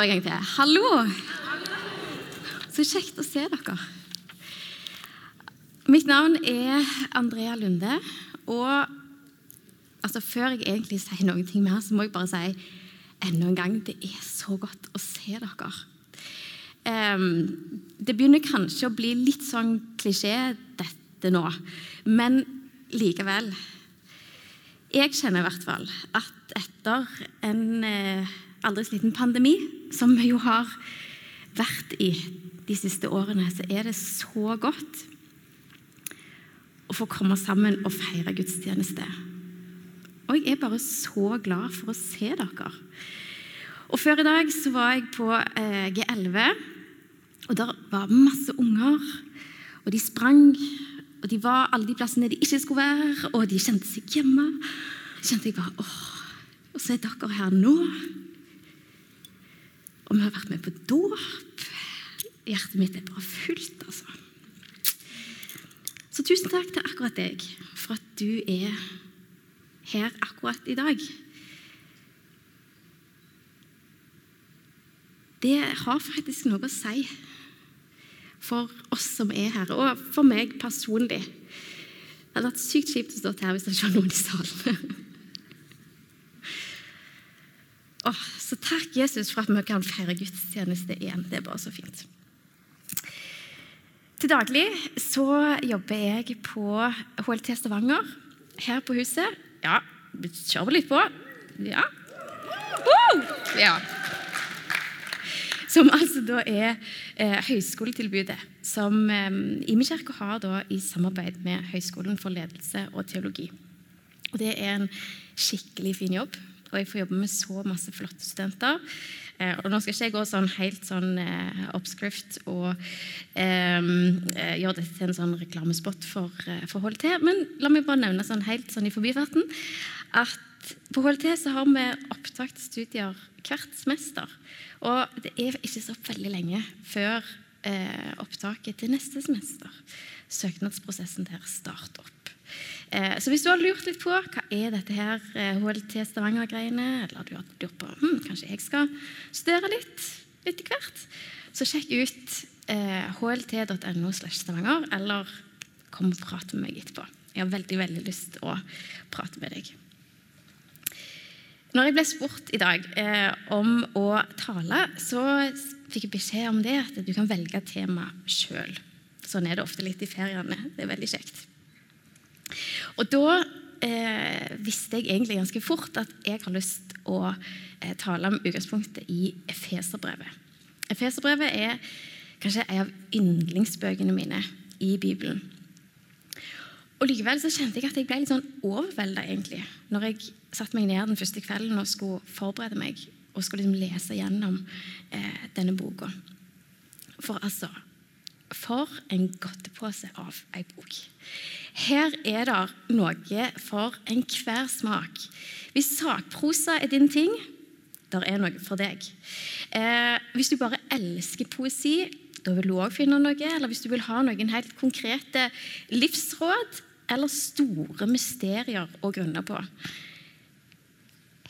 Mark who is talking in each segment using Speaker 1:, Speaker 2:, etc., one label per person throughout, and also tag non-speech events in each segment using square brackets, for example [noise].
Speaker 1: En gang til. Hallo. Så kjekt å se dere. Mitt navn er Andrea Lunde. Og altså, før jeg egentlig sier noen ting mer, så må jeg bare si enda en gang det er så godt å se dere. Um, det begynner kanskje å bli litt sånn klisjé, dette nå, men likevel. Jeg kjenner i hvert fall at etter en eh, aldri sliten liten pandemi, som vi jo har vært i de siste årene, så er det så godt å få komme sammen og feire gudstjeneste. Og jeg er bare så glad for å se dere. Og Før i dag så var jeg på eh, G11, og der var masse unger. Og de sprang, og de var alle de plassene de ikke skulle være, og de kjente seg hjemme. Kjente jeg bare åh, Og så er dere her nå. Og vi har vært med på dåp. Hjertet mitt er bare fullt, altså. Så tusen takk til akkurat deg for at du er her akkurat i dag. Det har faktisk noe å si for oss som er her, og for meg personlig. Det hadde vært sykt kjipt å stå her hvis det ikke var noen i salen. [laughs] oh, så takk, Jesus, for at vi kan feire gudstjeneste igjen. Det er bare så fint. Til daglig så jobber jeg på HLT Stavanger her på huset. Ja, kjører litt på. Ja. Uh! ja. Som altså da er eh, høyskoletilbudet som eh, Imekirka har da i samarbeid med Høgskolen for ledelse og teologi. Og Det er en skikkelig fin jobb, og jeg får jobbe med så masse flotte studenter. Eh, og Nå skal ikke jeg gå sånn helt sånn eh, oppskrift og eh, gjøre dette til en sånn reklamespott for, eh, for HLT, men la meg bare nevne sånn helt sånn i forbifarten at på HLT så har vi opptak til studier hvert semester. Og det er ikke så veldig lenge før eh, opptaket til neste semester. Søknadsprosessen der starter opp. Eh, så hvis du har lurt litt på hva er dette her HLT eh, Stavanger-greiene, eller du har lurt på hm, kanskje jeg skal studere litt etter hvert, så sjekk ut hlt.no hlt.no, stavanger, eller kom og prat med meg etterpå. Jeg har veldig, veldig lyst til å prate med deg. Når jeg ble spurt i dag eh, om å tale, så fikk jeg beskjed om det at du kan velge tema sjøl. Sånn er det ofte litt i feriene. Det er veldig kjekt. Og da eh, visste jeg egentlig ganske fort at jeg har lyst å eh, tale om utgangspunktet i Efeserbrevet. Efeserbrevet er kanskje en av yndlingsbøkene mine i Bibelen. Og Likevel så kjente jeg at jeg ble litt sånn overvelda når jeg satte meg ned den første kvelden og skulle forberede meg og skulle liksom lese gjennom eh, denne boka. For altså For en godtepose av ei bok. Her er det noe for enhver smak. Hvis sakprosa er din ting, der er noe for deg. Eh, hvis du bare elsker poesi, da vil du òg finne noe. Eller hvis du vil ha noen helt konkrete livsråd eller store mysterier å grunne på,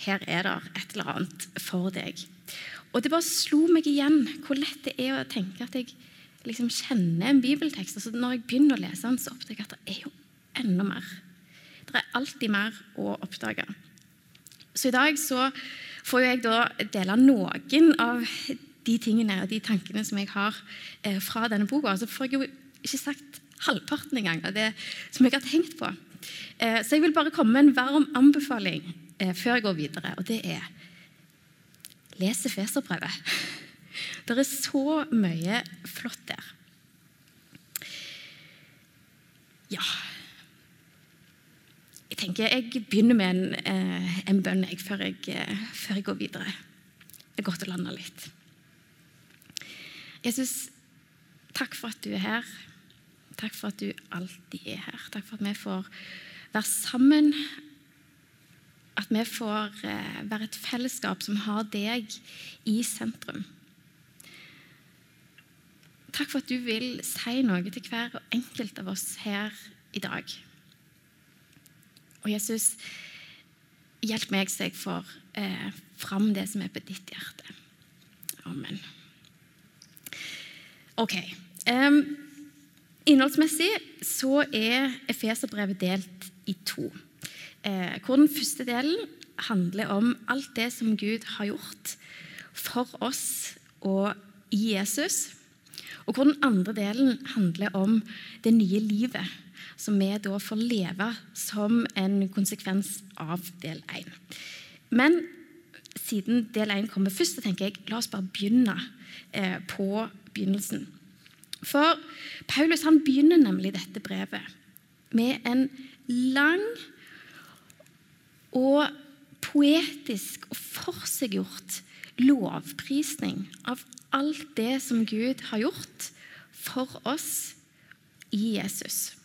Speaker 1: her er det et eller annet for deg. Og Det bare slo meg igjen hvor lett det er å tenke at jeg liksom kjenner en bibeltekst. Altså når jeg begynner å lese den, så oppdager jeg at det er jo enda mer. Det er alltid mer å oppdage. Så i dag så får jeg da dele noen av de tingene og de tankene som jeg har eh, fra denne boka. Så får jeg jo ikke sagt halvparten engang av det som jeg har tenkt på. Eh, så jeg vil bare komme med en varm anbefaling eh, før jeg går videre, og det er Les Efeserbrevet. [laughs] Det er så mye flott der. Ja Jeg tenker jeg begynner med en, eh, en bønn jeg, før, jeg, eh, før jeg går videre. Det er godt å lande litt. Jesus, takk for at du er her. Takk for at du alltid er her. Takk for at vi får være sammen at vi får eh, være et fellesskap som har deg i sentrum. Takk for at du vil si noe til hver og enkelt av oss her i dag. Og Jesus, hjelp meg så jeg får eh, fram det som er på ditt hjerte. Amen. Ok. Um, innholdsmessig så er Efeserbrevet delt i to. Eh, hvor den første delen handler om alt det som Gud har gjort for oss og i Jesus. Og hvor den andre delen handler om det nye livet som vi da får leve som en konsekvens av del 1. Men siden del 1 kommer først, så tenker jeg la oss bare begynne eh, på begynnelsen. For Paulus han begynner nemlig dette brevet med en lang og poetisk og forseggjort lovprisning av alt det som Gud har gjort for oss i Jesus.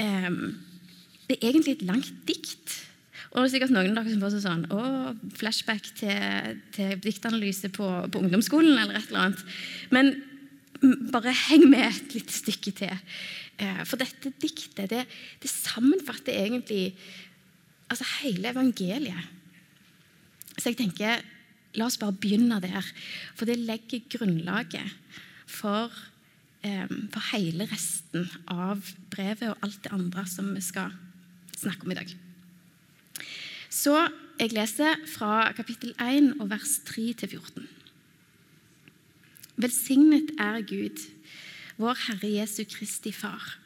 Speaker 1: det er egentlig et langt dikt. Og det er sikkert noen av dere som får sånn å, flashback til, til diktanalyse på, på, ungdomsskolen eller et eller annet. Men bare heng med et lite stykke til. Eh, for dette diktet det, det sammenfatter egentlig altså hele evangeliet. Så jeg tenker La oss bare begynne der, for det legger grunnlaget for, eh, for hele resten av brevet og alt det andre som vi skal snakke om i dag. Så jeg leser fra kapittel 1 og vers 3-14. Velsignet er Gud, vår Herre Jesu Kristi Far.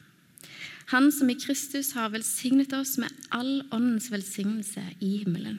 Speaker 1: Han som i Kristus har velsignet oss med all åndens velsignelse i himmelen.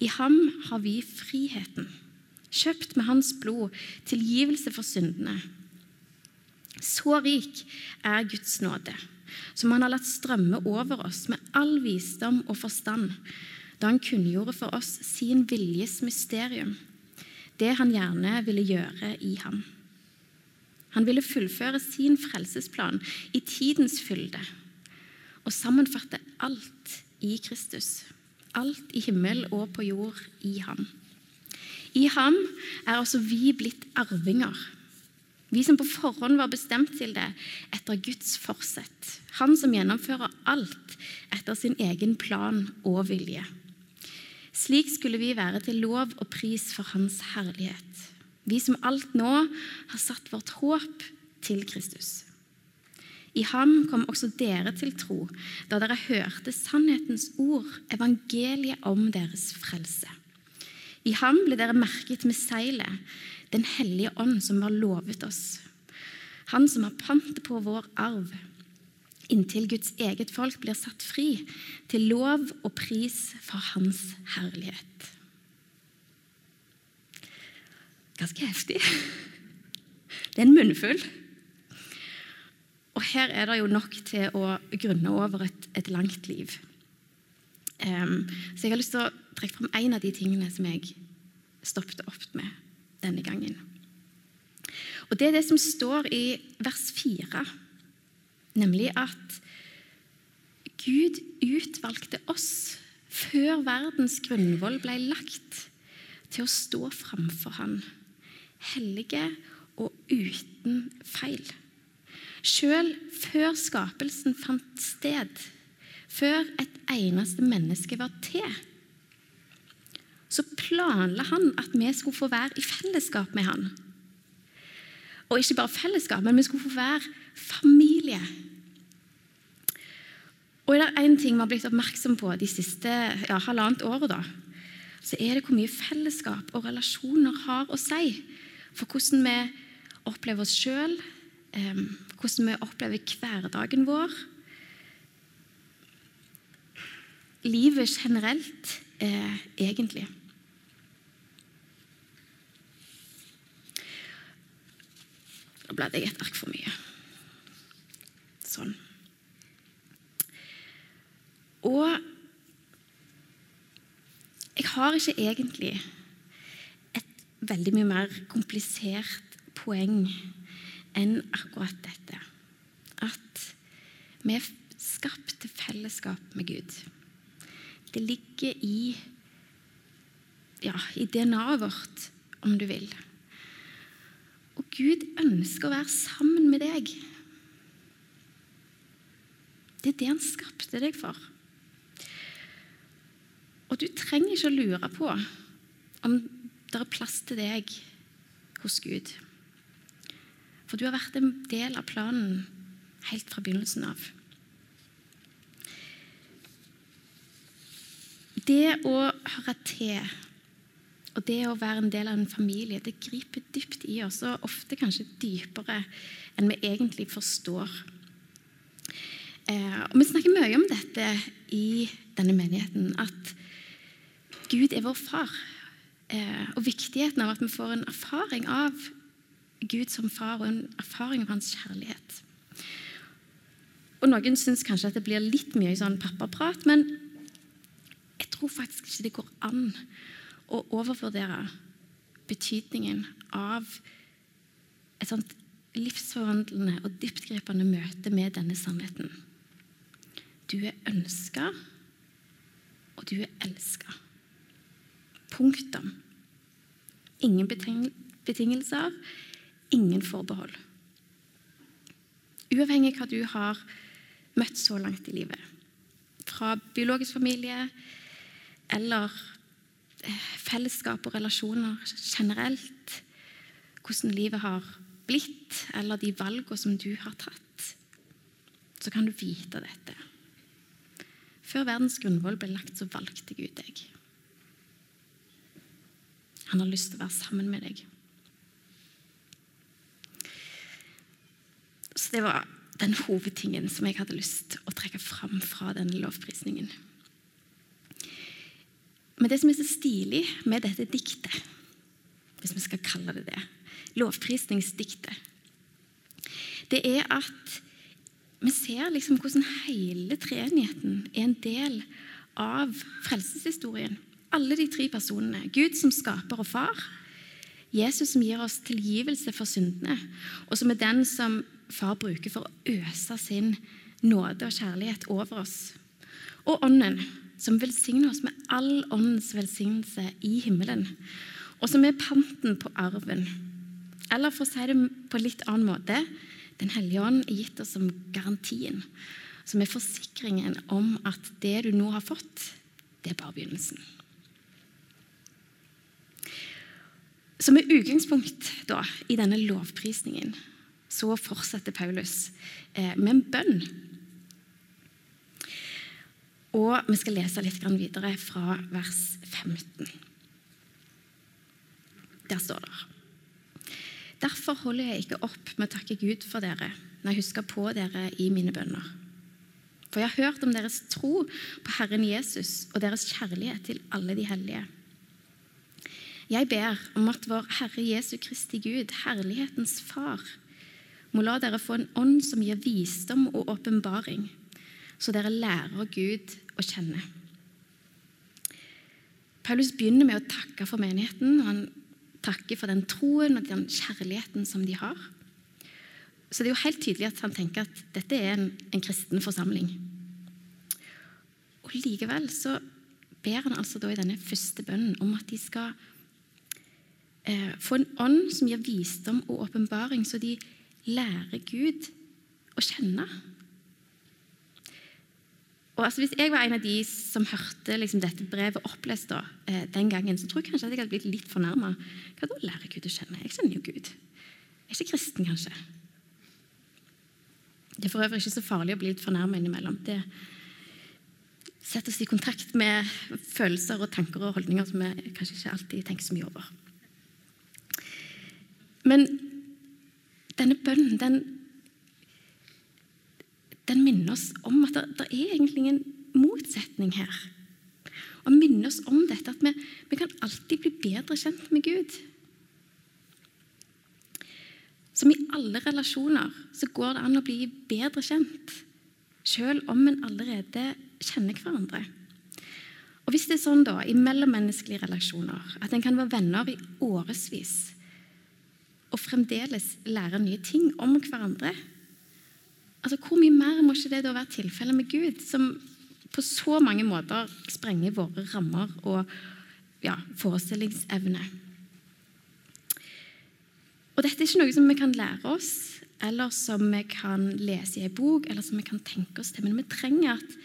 Speaker 1: I ham har vi friheten, kjøpt med hans blod, tilgivelse for syndene. Så rik er Guds nåde, som han har latt strømme over oss med all visdom og forstand, da han kunngjorde for oss sin viljes mysterium, det han gjerne ville gjøre i ham. Han ville fullføre sin frelsesplan i tidens fylde og sammenfatte alt i Kristus. Alt i himmel og på jord i ham. I ham er også vi blitt arvinger. Vi som på forhånd var bestemt til det etter Guds forsett. Han som gjennomfører alt etter sin egen plan og vilje. Slik skulle vi være til lov og pris for Hans herlighet. Vi som alt nå har satt vårt håp til Kristus. I ham kom også dere til tro, da dere hørte sannhetens ord, evangeliet om deres frelse. I ham ble dere merket med seilet, Den hellige ånd som var lovet oss. Han som har pantet på vår arv, inntil Guds eget folk blir satt fri, til lov og pris for Hans herlighet. Ganske heftig. Det er en munnfull. Og her er det jo nok til å grunne over et, et langt liv. Um, så jeg har lyst til å trekke fram en av de tingene som jeg stoppet opp med denne gangen. Og Det er det som står i vers 4, nemlig at Gud utvalgte oss før verdens grunnvoll ble lagt, til å stå framfor Han, hellige og uten feil. Sjøl før skapelsen fant sted, før et eneste menneske var til, så planla han at vi skulle få være i fellesskap med han. Og ikke bare fellesskap, men vi skulle få være familie. Og er det én ting vi har blitt oppmerksom på de siste ja, halvannet året, da, så er det hvor mye fellesskap og relasjoner har å si for hvordan vi opplever oss sjøl, hvordan vi opplever hverdagen vår. Livet generelt, eh, egentlig. Nå bladde jeg et ark for mye. Sånn. Og Jeg har ikke egentlig et veldig mye mer komplisert poeng enn akkurat dette. At vi er skapt til fellesskap med Gud. Det ligger i, ja, i DNA-et vårt, om du vil. Og Gud ønsker å være sammen med deg. Det er det han skapte deg for. Og du trenger ikke å lure på om det er plass til deg hos Gud. For du har vært en del av planen helt fra begynnelsen av. Det å høre til og det å være en del av en familie, det griper dypt i oss, og ofte kanskje dypere enn vi egentlig forstår. Eh, og Vi snakker mye om dette i denne menigheten, at Gud er vår far. Eh, og viktigheten av at vi får en erfaring av Gud som far, og en erfaring av hans kjærlighet. Og Noen syns kanskje at det blir litt mye sånn pappaprat, men jeg tror faktisk ikke det går an å overvurdere betydningen av et sånt livsforvandlende og dyptgripende møte med denne sannheten. Du er ønska, og du er elska. Punktum. Ingen betingelser, ingen forbehold. Uavhengig av hva du har møtt så langt i livet. Fra biologisk familie eller eh, fellesskap og relasjoner generelt. Hvordan livet har blitt, eller de valgene som du har tatt. Så kan du vite dette. Før verdens grunnvoll ble lagt, så valgte Gud deg. Han har lyst til å være sammen med deg. Det var den hovedtingen som jeg hadde lyst til å trekke fram fra denne lovprisningen. Men det som er så stilig med dette diktet, hvis vi skal kalle det det, lovprisningsdiktet, det er at vi ser liksom hvordan hele treenigheten er en del av frelseshistorien. Alle de tre personene. Gud som skaper og far. Jesus som gir oss tilgivelse for syndene, og som er den som far bruker for å øse sin nåde og kjærlighet over oss. Og Ånden, som velsigner oss med all åndens velsignelse i himmelen, og som er panten på arven. Eller for å si det på litt annen måte Den hellige ånd er gitt oss som garantien, som er forsikringen om at det du nå har fått, det er bare begynnelsen. Så med utgangspunkt i denne lovprisningen så fortsetter Paulus eh, med en bønn og vi skal lese litt videre fra vers 15. Der står det Derfor holder jeg ikke opp med å takke Gud for dere når jeg husker på dere i mine bønner. For jeg har hørt om deres tro på Herren Jesus og deres kjærlighet til alle de hellige. Jeg ber om at vår Herre Jesu Kristi Gud, herlighetens Far, må la dere få en ånd som gir visdom og åpenbaring så dere lærer Gud å kjenne. Paulus begynner med å takke for menigheten. Han takker for den troen og den kjærligheten som de har. Så det er jo helt tydelig at han tenker at dette er en, en kristen forsamling. Og Likevel så ber han altså da i denne første bønnen om at de skal eh, få en ånd som gir visdom og åpenbaring, så de lærer Gud å kjenne. Og altså, Hvis jeg var en av de som hørte liksom, dette brevet opplest da, eh, den gangen, så tror jeg kanskje at jeg hadde blitt litt fornærma. Hva da lærer Gud å kjenne? Jeg kjenner jo Gud. Jeg er ikke kristen, kanskje. Det er for øvrig ikke så farlig å bli litt fornærma innimellom. Det setter oss i kontakt med følelser og tanker og holdninger som vi kanskje ikke alltid tenker så mye over. Men denne bønnen, den den minner oss om at det, det er egentlig en motsetning her. Og minner oss om dette at vi, vi kan alltid bli bedre kjent med Gud. Som i alle relasjoner så går det an å bli bedre kjent, selv om en allerede kjenner hverandre. Og Hvis det er sånn da, i mellommenneskelige relasjoner at en kan være venner i årevis og fremdeles lære nye ting om hverandre altså Hvor mye mer må ikke det da være tilfellet med Gud, som på så mange måter sprenger våre rammer og ja, forestillingsevne? Og Dette er ikke noe som vi kan lære oss, eller som vi kan lese i en bok, eller som vi kan tenke oss til, men vi trenger at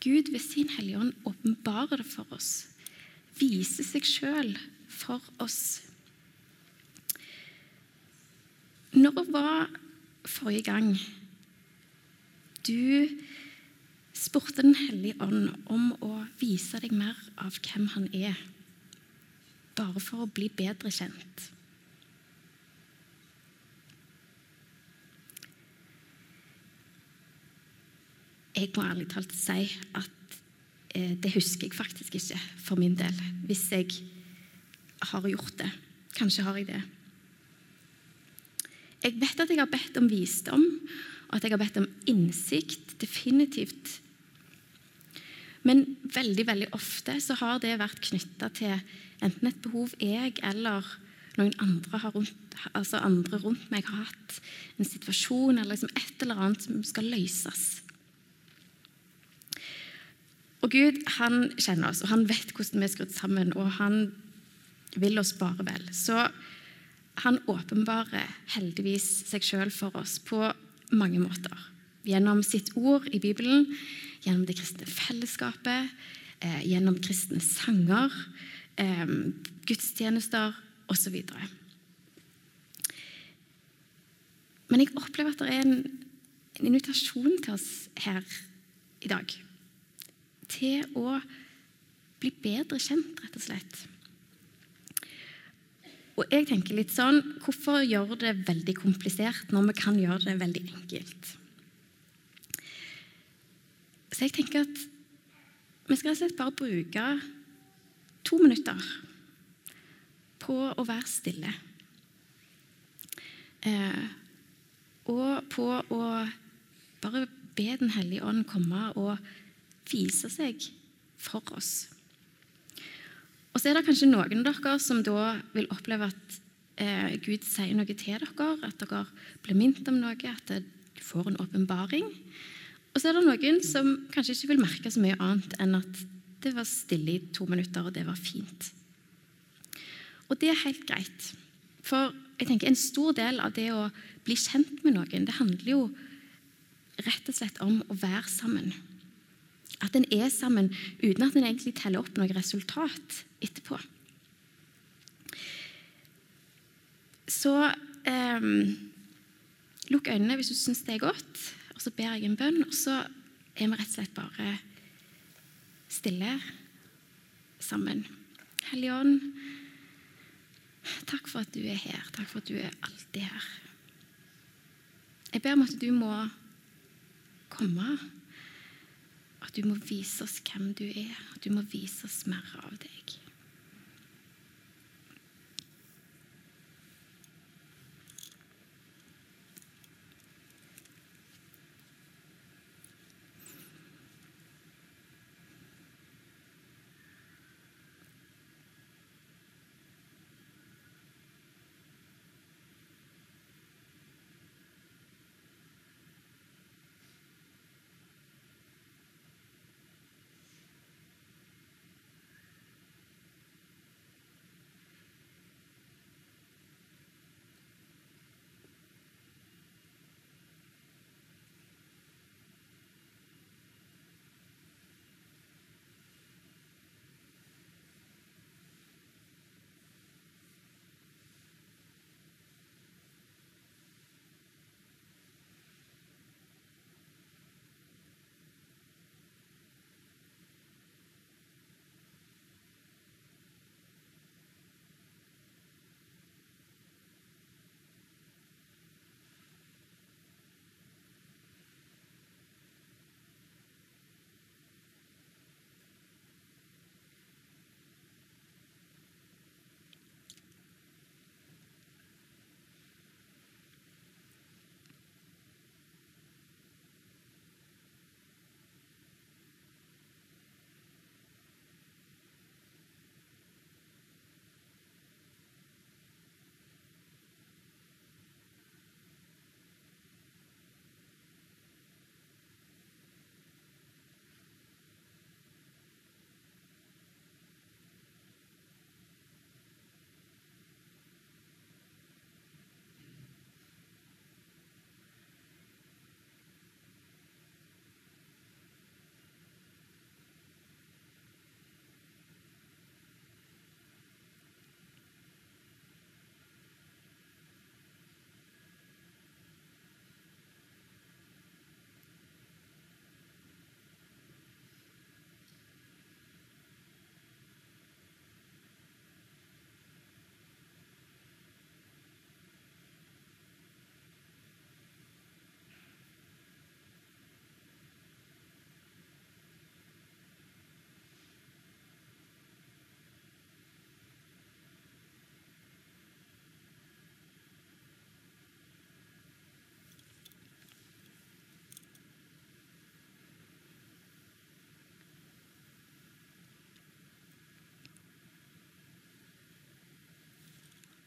Speaker 1: Gud ved sin Hellige Ånd åpenbarer det for oss, viser seg sjøl for oss. Når var forrige gang du spurte Den hellige ånd om å vise deg mer av hvem han er, bare for å bli bedre kjent? Jeg må ærlig talt si at eh, det husker jeg faktisk ikke for min del, hvis jeg har gjort det. Kanskje har jeg det. Jeg vet at jeg har bedt om visdom, og at jeg har bedt om innsikt. Definitivt. Men veldig veldig ofte så har det vært knytta til enten et behov jeg eller noen andre, rundt, altså andre rundt meg har hatt. En situasjon eller liksom et eller annet som skal løses. Og Gud han kjenner oss, og han vet hvordan vi er skrudd sammen, og han vil oss bare vel. Så han åpenbarer heldigvis seg sjøl for oss på mange måter. Gjennom sitt ord i Bibelen, gjennom det kristne fellesskapet, eh, gjennom kristne sanger, eh, gudstjenester osv. Men jeg opplever at det er en, en invitasjon til oss her i dag til å bli bedre kjent, rett og slett. Og jeg tenker litt sånn Hvorfor gjøre det veldig komplisert når vi kan gjøre det veldig enkelt? Så jeg tenker at vi skal rett og slett bare bruke to minutter på å være stille. Eh, og på å bare be Den hellige ånd komme og vise seg for oss. Og så er det kanskje noen av dere som da vil oppleve at eh, Gud sier noe til dere, at dere blir minnet om noe, at dere får en åpenbaring. Og så er det noen som kanskje ikke vil merke så mye annet enn at det var stille i to minutter, og det var fint. Og det er helt greit. For jeg tenker en stor del av det å bli kjent med noen, det handler jo rett og slett om å være sammen. At en er sammen uten at en egentlig teller opp noe resultat etterpå. Så eh, lukk øynene hvis du syns det er godt, og så ber jeg en bønn. Og så er vi rett og slett bare stille sammen. Hellige Ånd, takk for at du er her. Takk for at du er alltid her. Jeg ber om at du må komme du må vise oss hvem du er. Du må vise oss mer av deg.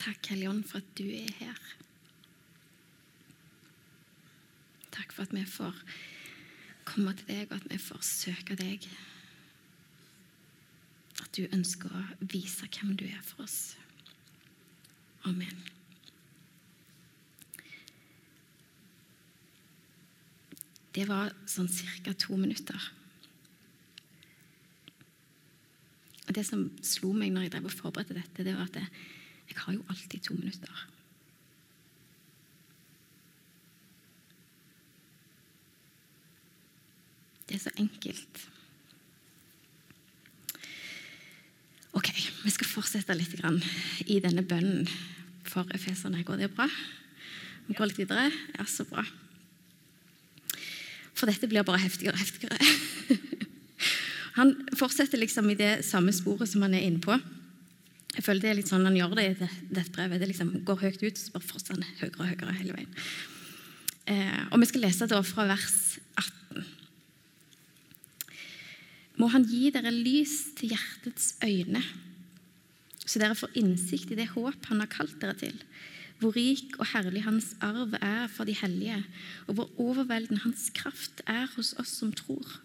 Speaker 1: Takk, Hellige Ånd, for at du er her. Takk for at vi får komme til deg, og at vi får søke deg. At du ønsker å vise hvem du er for oss. Amen. Det var sånn ca. to minutter. Og Det som slo meg når jeg drev og forberedte dette, det var at jeg, jeg har jo alltid to minutter. Det er så enkelt. Ok, vi skal fortsette litt i denne bønnen for efeserne. Går det bra? Vi går litt videre? Ja, så bra. For dette blir bare heftigere og heftigere. [laughs] Han fortsetter liksom i det samme sporet som han er inne på. Jeg føler det er litt sånn Han gjør det i dette brevet. Det liksom går høyt ut, så bare fortsetter han høyere og høyere hele veien. Eh, og Vi skal lese da fra vers 18. Må Han gi dere lys til hjertets øyne, så dere får innsikt i det håp Han har kalt dere til, hvor rik og herlig Hans arv er for de hellige, og hvor overveldende Hans kraft er hos oss som tror.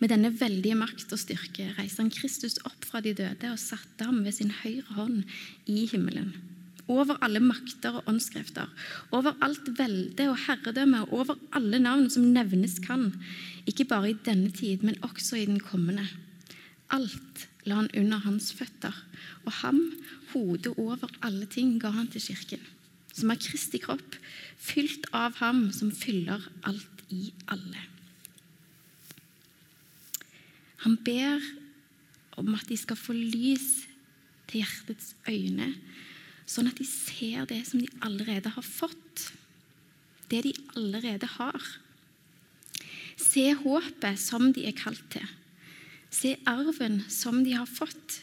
Speaker 1: Med denne veldige makt og styrke reiste han Kristus opp fra de døde og satte ham ved sin høyre hånd i himmelen. Over alle makter og åndskrefter, over alt velde og herredømme over alle navn som nevnes kan, ikke bare i denne tid, men også i den kommende. Alt la han under hans føtter, og ham, hodet over alle ting, ga han til kirken, som er Kristi kropp, fylt av ham som fyller alt i alle. Han ber om at de skal få lys til hjertets øyne, sånn at de ser det som de allerede har fått. Det de allerede har. Se håpet som de er kalt til. Se arven som de har fått.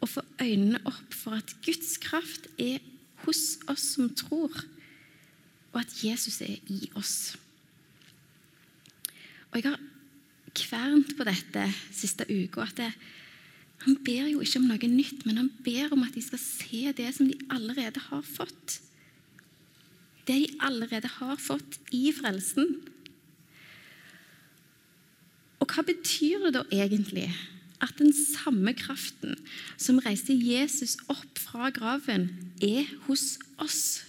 Speaker 1: Og få øynene opp for at Guds kraft er hos oss som tror, og at Jesus er i oss. Og Jeg har kvernt på dette siste uka. at det, Han ber jo ikke om noe nytt, men han ber om at de skal se det som de allerede har fått. Det de allerede har fått i frelsen. Og hva betyr det da egentlig at den samme kraften som reiste Jesus opp fra graven, er hos oss?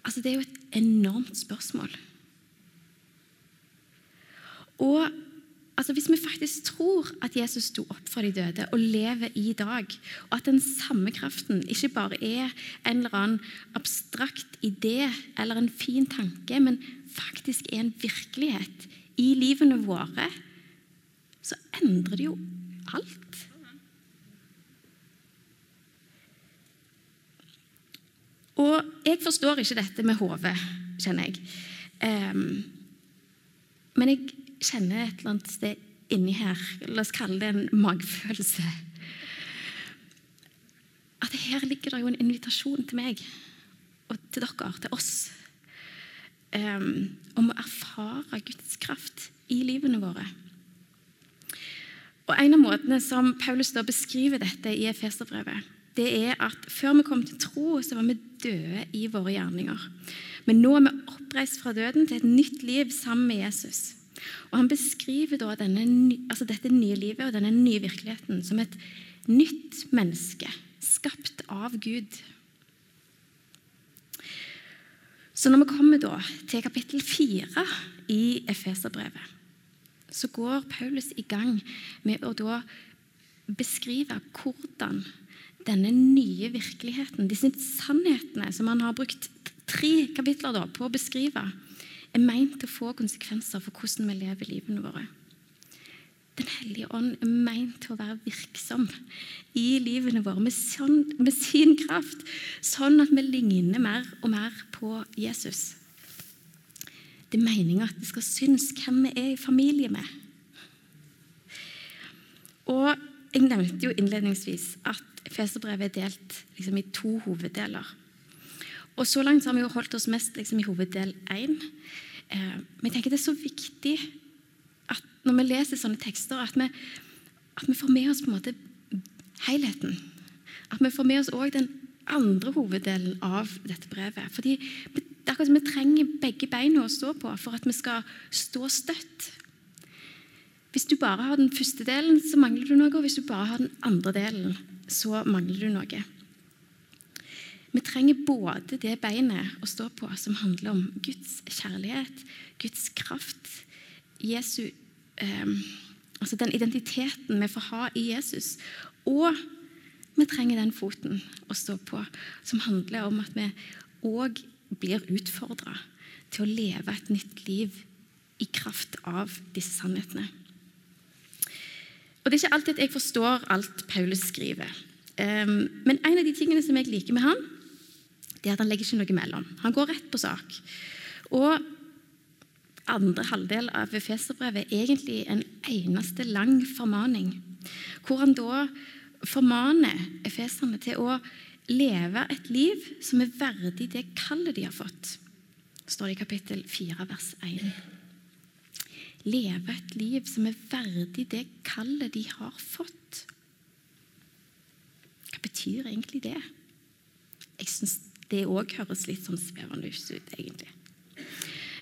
Speaker 1: Altså, det er jo et enormt spørsmål. Og altså, Hvis vi faktisk tror at Jesus sto opp fra de døde og lever i dag, og at den samme kraften ikke bare er en eller annen abstrakt idé eller en fin tanke, men faktisk er en virkelighet i livene våre, så endrer det jo alt. Og jeg forstår ikke dette med hodet, kjenner jeg. Um, men jeg kjenner et eller annet sted inni her La oss kalle det en magefølelse. At her ligger det jo en invitasjon til meg og til dere, til oss, um, om å erfare Guds kraft i livene våre. Og En av måtene som Paulus da beskriver dette i Efeserbrevet, det er at før vi kom til tro, så var vi døde i våre gjerninger. Men nå er vi oppreist fra døden til et nytt liv sammen med Jesus. Og Han beskriver denne, altså dette nye livet og denne nye virkeligheten som et nytt menneske, skapt av Gud. Så når vi kommer da til kapittel fire i Efeserbrevet, så går Paulus i gang med å da beskrive hvordan denne nye virkeligheten, disse sannhetene som han har brukt tre kapitler da på å beskrive, er meint å få konsekvenser for hvordan vi lever livene våre. Den hellige ånd er meint til å være virksom i livene våre med, sånn, med sin kraft, sånn at vi ligner mer og mer på Jesus. Det er meninga at det skal synes hvem vi er i familie med. Og Jeg nevnte jo innledningsvis at Feserbrevet er delt liksom, i to hoveddeler. Og Så langt har vi jo holdt oss mest liksom, i hoveddel én. Eh, men jeg tenker det er så viktig at når vi leser sånne tekster, at vi, at vi får med oss på en måte helheten. At vi får med oss òg den andre hoveddelen av dette brevet. Fordi det er akkurat som vi trenger begge beina å stå på for at vi skal stå støtt. Hvis du bare har den første delen, så mangler du noe. Og hvis du bare har den andre delen, så mangler du noe. Vi trenger både det beinet å stå på som handler om Guds kjærlighet, Guds kraft, Jesu eh, Altså den identiteten vi får ha i Jesus. Og vi trenger den foten å stå på, som handler om at vi òg blir utfordra til å leve et nytt liv i kraft av disse sannhetene. Og Det er ikke alltid at jeg forstår alt Paulus skriver. Um, men en av de tingene som jeg liker med han, det er at han legger ikke noe imellom. Han går rett på sak. Og andre halvdel av Efeserbrevet er egentlig en eneste lang formaning, hvor han da formaner efeserne til å leve et liv som er verdig det kallet de har fått. Står det i kapittel 4, vers 1. Leve et liv som er verdig det kallet de har fått. Hva betyr egentlig det? Jeg syns det òg høres litt sånn svevende ut, egentlig.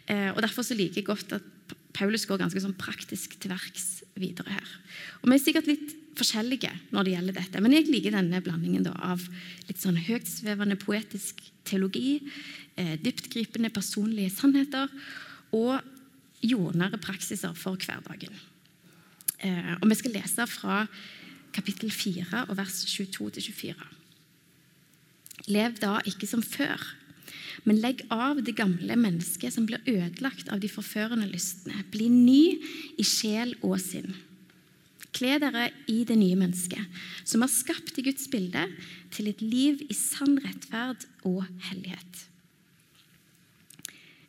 Speaker 1: Eh, og Derfor så liker jeg godt at Paulus går ganske sånn praktisk til verks videre her. Og Vi er sikkert litt forskjellige når det gjelder dette, men jeg liker denne blandingen da, av litt sånn høytsvevende poetisk teologi, eh, dyptgripende personlige sannheter og jordnære praksiser for hverdagen. Eh, og Vi skal lese fra kapittel 4 og vers 22-24. Lev da ikke som før men legg av det gamle mennesket som blir ødelagt av de forførende lystne. Bli ny i sjel og sinn. Kle dere i det nye mennesket, som er skapt i Guds bilde, til et liv i sann rettferd og hellighet.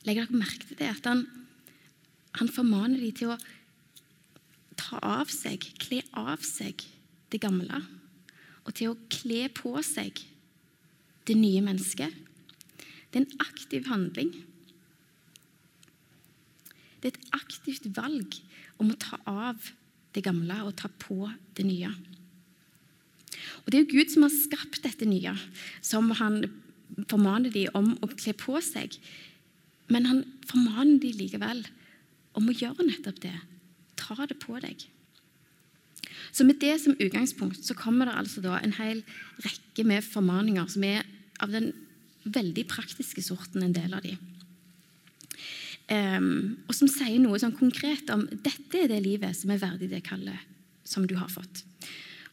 Speaker 1: Legger dere merke til det? At han, han formaner dem til å ta av seg, kle av seg det gamle, og til å kle på seg det nye mennesket det er en aktiv handling. Det er et aktivt valg om å ta av det gamle og ta på det nye. Og Det er jo Gud som har skapt dette nye, som han formaner dem om å kle på seg. Men han formaner dem likevel om å gjøre nettopp det. Ta det på deg. Så Med det som utgangspunkt så kommer det altså da en hel rekke med formaninger som er av den veldig praktiske sorten, en del av de. Um, og som sier noe sånn konkret om dette er det livet som er verdig det kallet som du har fått.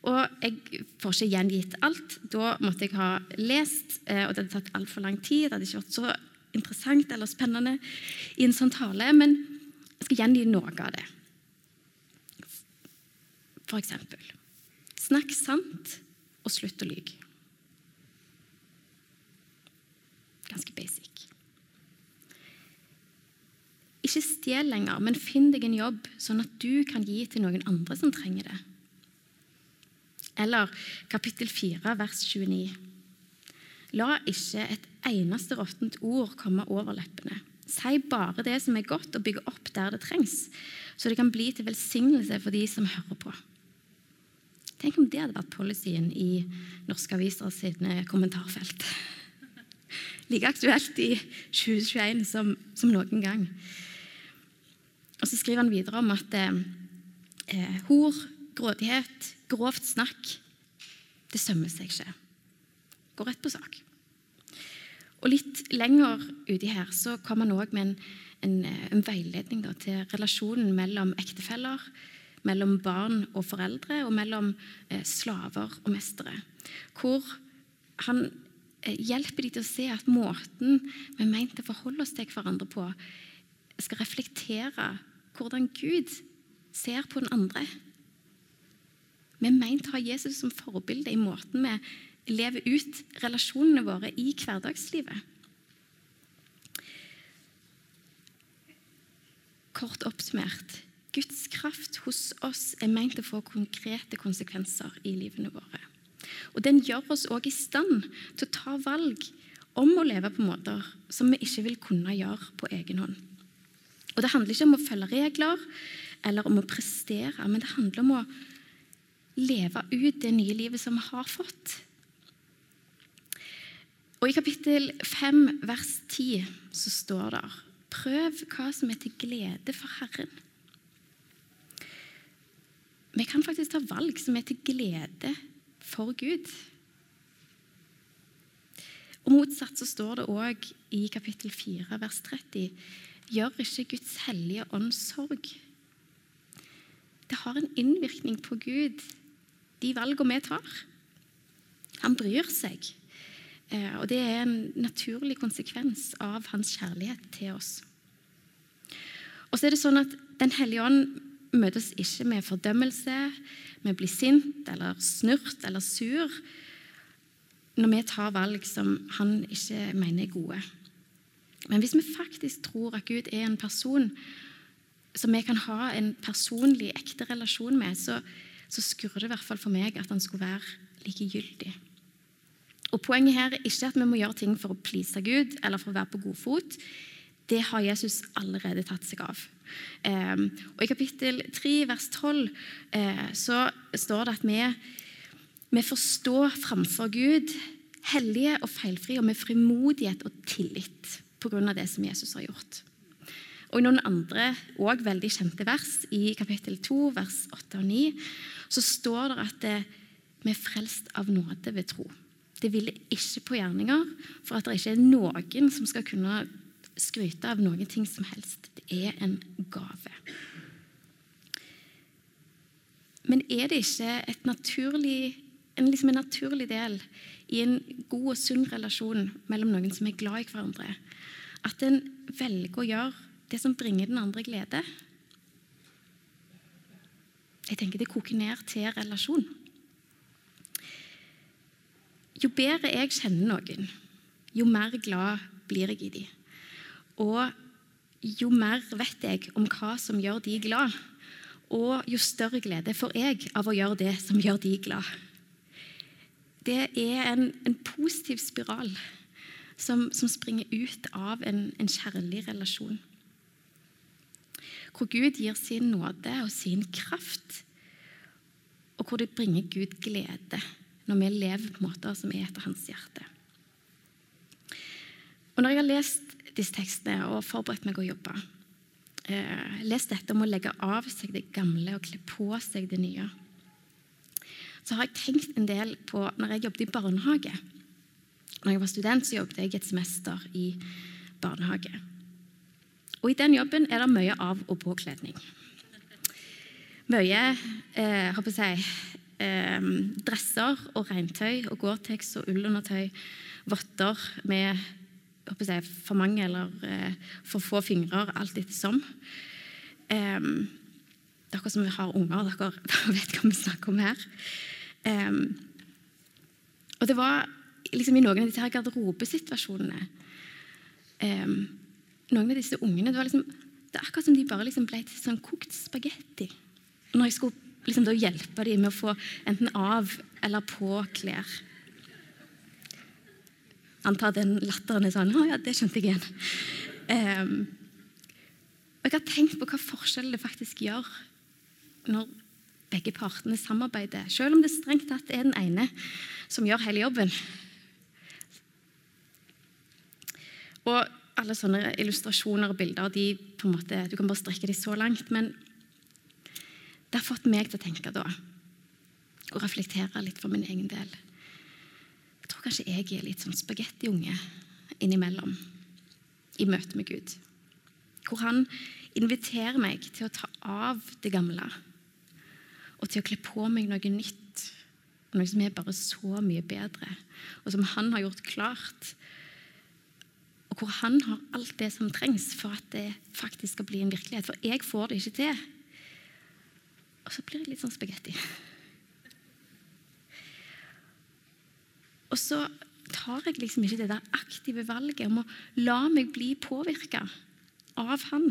Speaker 1: Og Jeg får ikke gjengitt alt. Da måtte jeg ha lest, eh, og det hadde tatt altfor lang tid. Det hadde ikke vært så interessant eller spennende i en sånn tale, men jeg skal gjengi noe av det. For eksempel Snakk sant og slutt å lyge. Ganske basic. Ikke stjel lenger, men finn deg en jobb, sånn at du kan gi til noen andre som trenger det. Eller kapittel 4, vers 29. La ikke et eneste råttent ord komme over leppene. Si bare det som er godt, og bygge opp der det trengs, så det kan bli til velsignelse for de som hører på. Tenk om det hadde vært policyen i norske aviser sine kommentarfelt like aktuelt i 2021 som, som noen gang. Og Så skriver han videre om at eh, hor, grådighet, grovt snakk, det sømmer seg ikke. Går rett på sak. Og Litt lenger uti her så kommer han òg med en, en, en veiledning da, til relasjonen mellom ektefeller, mellom barn og foreldre og mellom eh, slaver og mestere. Hvor han Eh, hjelper de til å se at måten vi er ment å forholde oss til hverandre på, skal reflektere hvordan Gud ser på den andre. Vi er ment å ha Jesus som forbilde i måten vi lever ut relasjonene våre i hverdagslivet. Kort oppsummert Guds kraft hos oss er ment å få konkrete konsekvenser i livene våre. Og Den gjør oss òg i stand til å ta valg om å leve på måter som vi ikke vil kunne gjøre på egen hånd. Og Det handler ikke om å følge regler eller om å prestere, men det handler om å leve ut det nye livet som vi har fått. Og I kapittel 5, vers 10, så står det Prøv hva som er til glede for Herren. Vi kan faktisk ta valg som er til glede for Gud. Og Motsatt så står det òg i kapittel 4, vers 30.: Gjør ikke Guds hellige ånd sorg. Det har en innvirkning på Gud, de valgene vi tar. Han bryr seg. Eh, og det er en naturlig konsekvens av hans kjærlighet til oss. Og så er det sånn at Den hellige ånd møter oss ikke med fordømmelse, med å bli sint eller snurt eller sur når vi tar valg som han ikke mener er gode. Men hvis vi faktisk tror at Gud er en person som vi kan ha en personlig, ekte relasjon med, så, så skurrer det i hvert fall for meg at han skulle være likegyldig. Og Poenget her er ikke at vi må gjøre ting for å please Gud eller for å være på god fot. Det har Jesus allerede tatt seg av. Um, og I kapittel 3, vers 12, uh, så står det at vi vi forstår framfor Gud hellige og feilfrie og med frimodighet og tillit pga. det som Jesus har gjort. Og I noen andre og veldig kjente vers, i kapittel 2, vers 8 og 9, så står det at det, vi er frelst av nåde ved tro. Det hviler ikke på gjerninger, for at det ikke er noen som skal kunne skryte av noen ting som helst. Det er en gave. Men er det ikke naturlig, en, liksom en naturlig del i en god og sunn relasjon mellom noen som er glad i hverandre, at en velger å gjøre det som bringer den andre glede? Jeg tenker Det koker ned til relasjon. Jo bedre jeg kjenner noen, jo mer glad blir jeg i dem. Og jo mer vet jeg om hva som gjør de glad, og jo større glede får jeg av å gjøre det som gjør de glad. Det er en, en positiv spiral som, som, springer ut av en, en kjærlig relasjon. Hvor Gud gir sin nåde og sin kraft, og hvor det bringer Gud glede når vi lever på måter som er etter hans hjerte. Og Når jeg har lest disse tekstene og forberedt meg å jobbe, eh, lest dette om å legge av seg det gamle og kle på seg det nye, så har jeg tenkt en del på når jeg jobbet i barnehage. Når jeg var student, så jobbet jeg et semester i barnehage. Og I den jobben er det mye av- og påkledning. Mye eh, håper jeg, eh, dresser og regntøy og Gore-Tex og ullundertøy, votter med jeg, for mange eller eh, for få fingre, alt ettersom. Um, dere som har unger, [laughs] dere, dere vet hva vi snakker om her. Um, og det var liksom i noen av disse her garderobesituasjonene Noen av disse ungene det var liksom, det er akkurat som de bare liksom ble til sånn kokt spagetti. Når jeg skulle liksom hjelpe dem med å få enten av eller på klær. Antar den latteren er sånn Å ja, det skjønte jeg igjen. Um, og jeg har tenkt på hva forskjell det faktisk gjør når begge partene samarbeider, selv om det strengt tatt er den ene som gjør hele jobben. Og alle sånne illustrasjoner og bilder de på en måte, du kan bare strekke dem så langt. Men det har fått meg til å tenke da, og reflektere litt for min egen del. Jeg tror kanskje jeg er litt sånn spagettiunge innimellom i møte med Gud. Hvor han inviterer meg til å ta av det gamle og til å kle på meg noe nytt. Noe som er bare så mye bedre, og som han har gjort klart. Og hvor han har alt det som trengs for at det faktisk skal bli en virkelighet. For jeg får det ikke til. Og så blir jeg litt sånn spagetti. Og så tar jeg liksom ikke det der aktive valget om å la meg bli påvirka av han.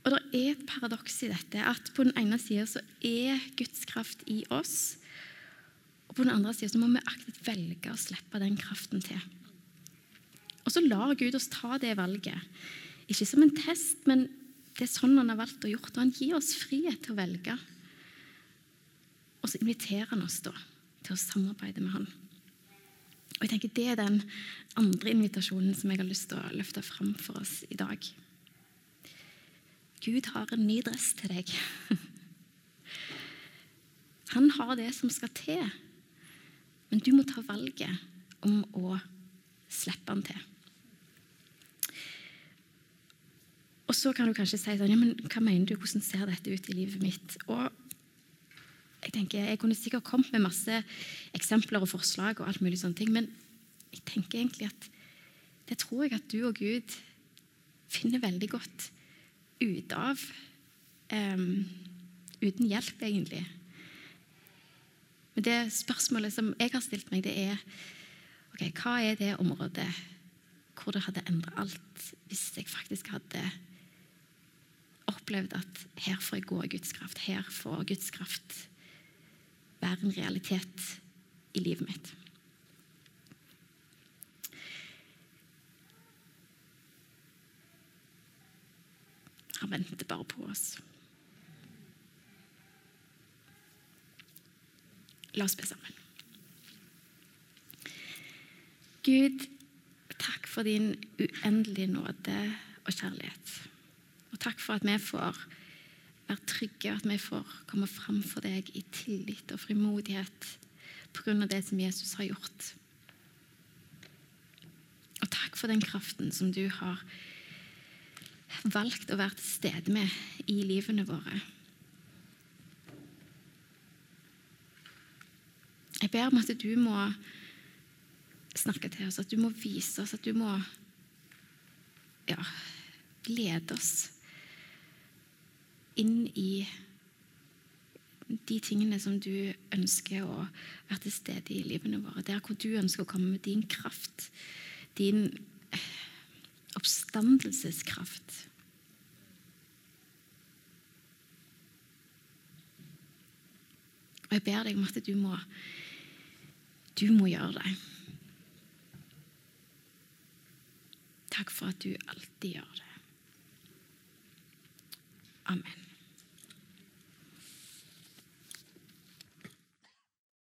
Speaker 1: Og det er et paradoks i dette, at på den ene sida så er Guds kraft i oss, og på den andre sida så må vi aktivt velge å slippe den kraften til. Og så lar Gud oss ta det valget. Ikke som en test, men det er sånn han har valgt å gjøre, det. han gir oss frihet til å velge. Og så inviterer han oss da til å samarbeide med han. Og jeg tenker Det er den andre invitasjonen som jeg har lyst til å løfte fram for oss i dag. Gud har en ny dress til deg. [laughs] Han har det som skal til, men du må ta valget om å slippe han til. Og så kan du kanskje si sånn, ja, men hva mener du, hvordan ser dette ut i livet mitt? Og jeg tenker, jeg kunne sikkert kommet med masse eksempler og forslag, og alt mulig sånne ting, men jeg tenker egentlig at det tror jeg at du og Gud finner veldig godt ut av. Um, uten hjelp, egentlig. Men det spørsmålet som jeg har stilt meg, det er ok, hva er det området hvor det hadde endra alt hvis jeg faktisk hadde opplevd at her får jeg gå i Guds kraft. Her får Guds kraft være en realitet i livet mitt. Han venter bare på oss. La oss be sammen. Gud, takk for din uendelige nåde og kjærlighet. Og takk for at vi får være trygge, at vi får komme fram for deg i tillit og frimodighet pga. det som Jesus har gjort. Og takk for den kraften som du har valgt å være til stede med i livene våre. Jeg ber om at du må snakke til oss, at du må vise oss, at du må ja, lede oss inn i de tingene som du ønsker å være til stede i livene våre. Der hvor du ønsker å komme med din kraft, din eh, oppstandelseskraft. Og jeg ber deg om at du må, du må gjøre det. Takk for at du alltid gjør det. Amen.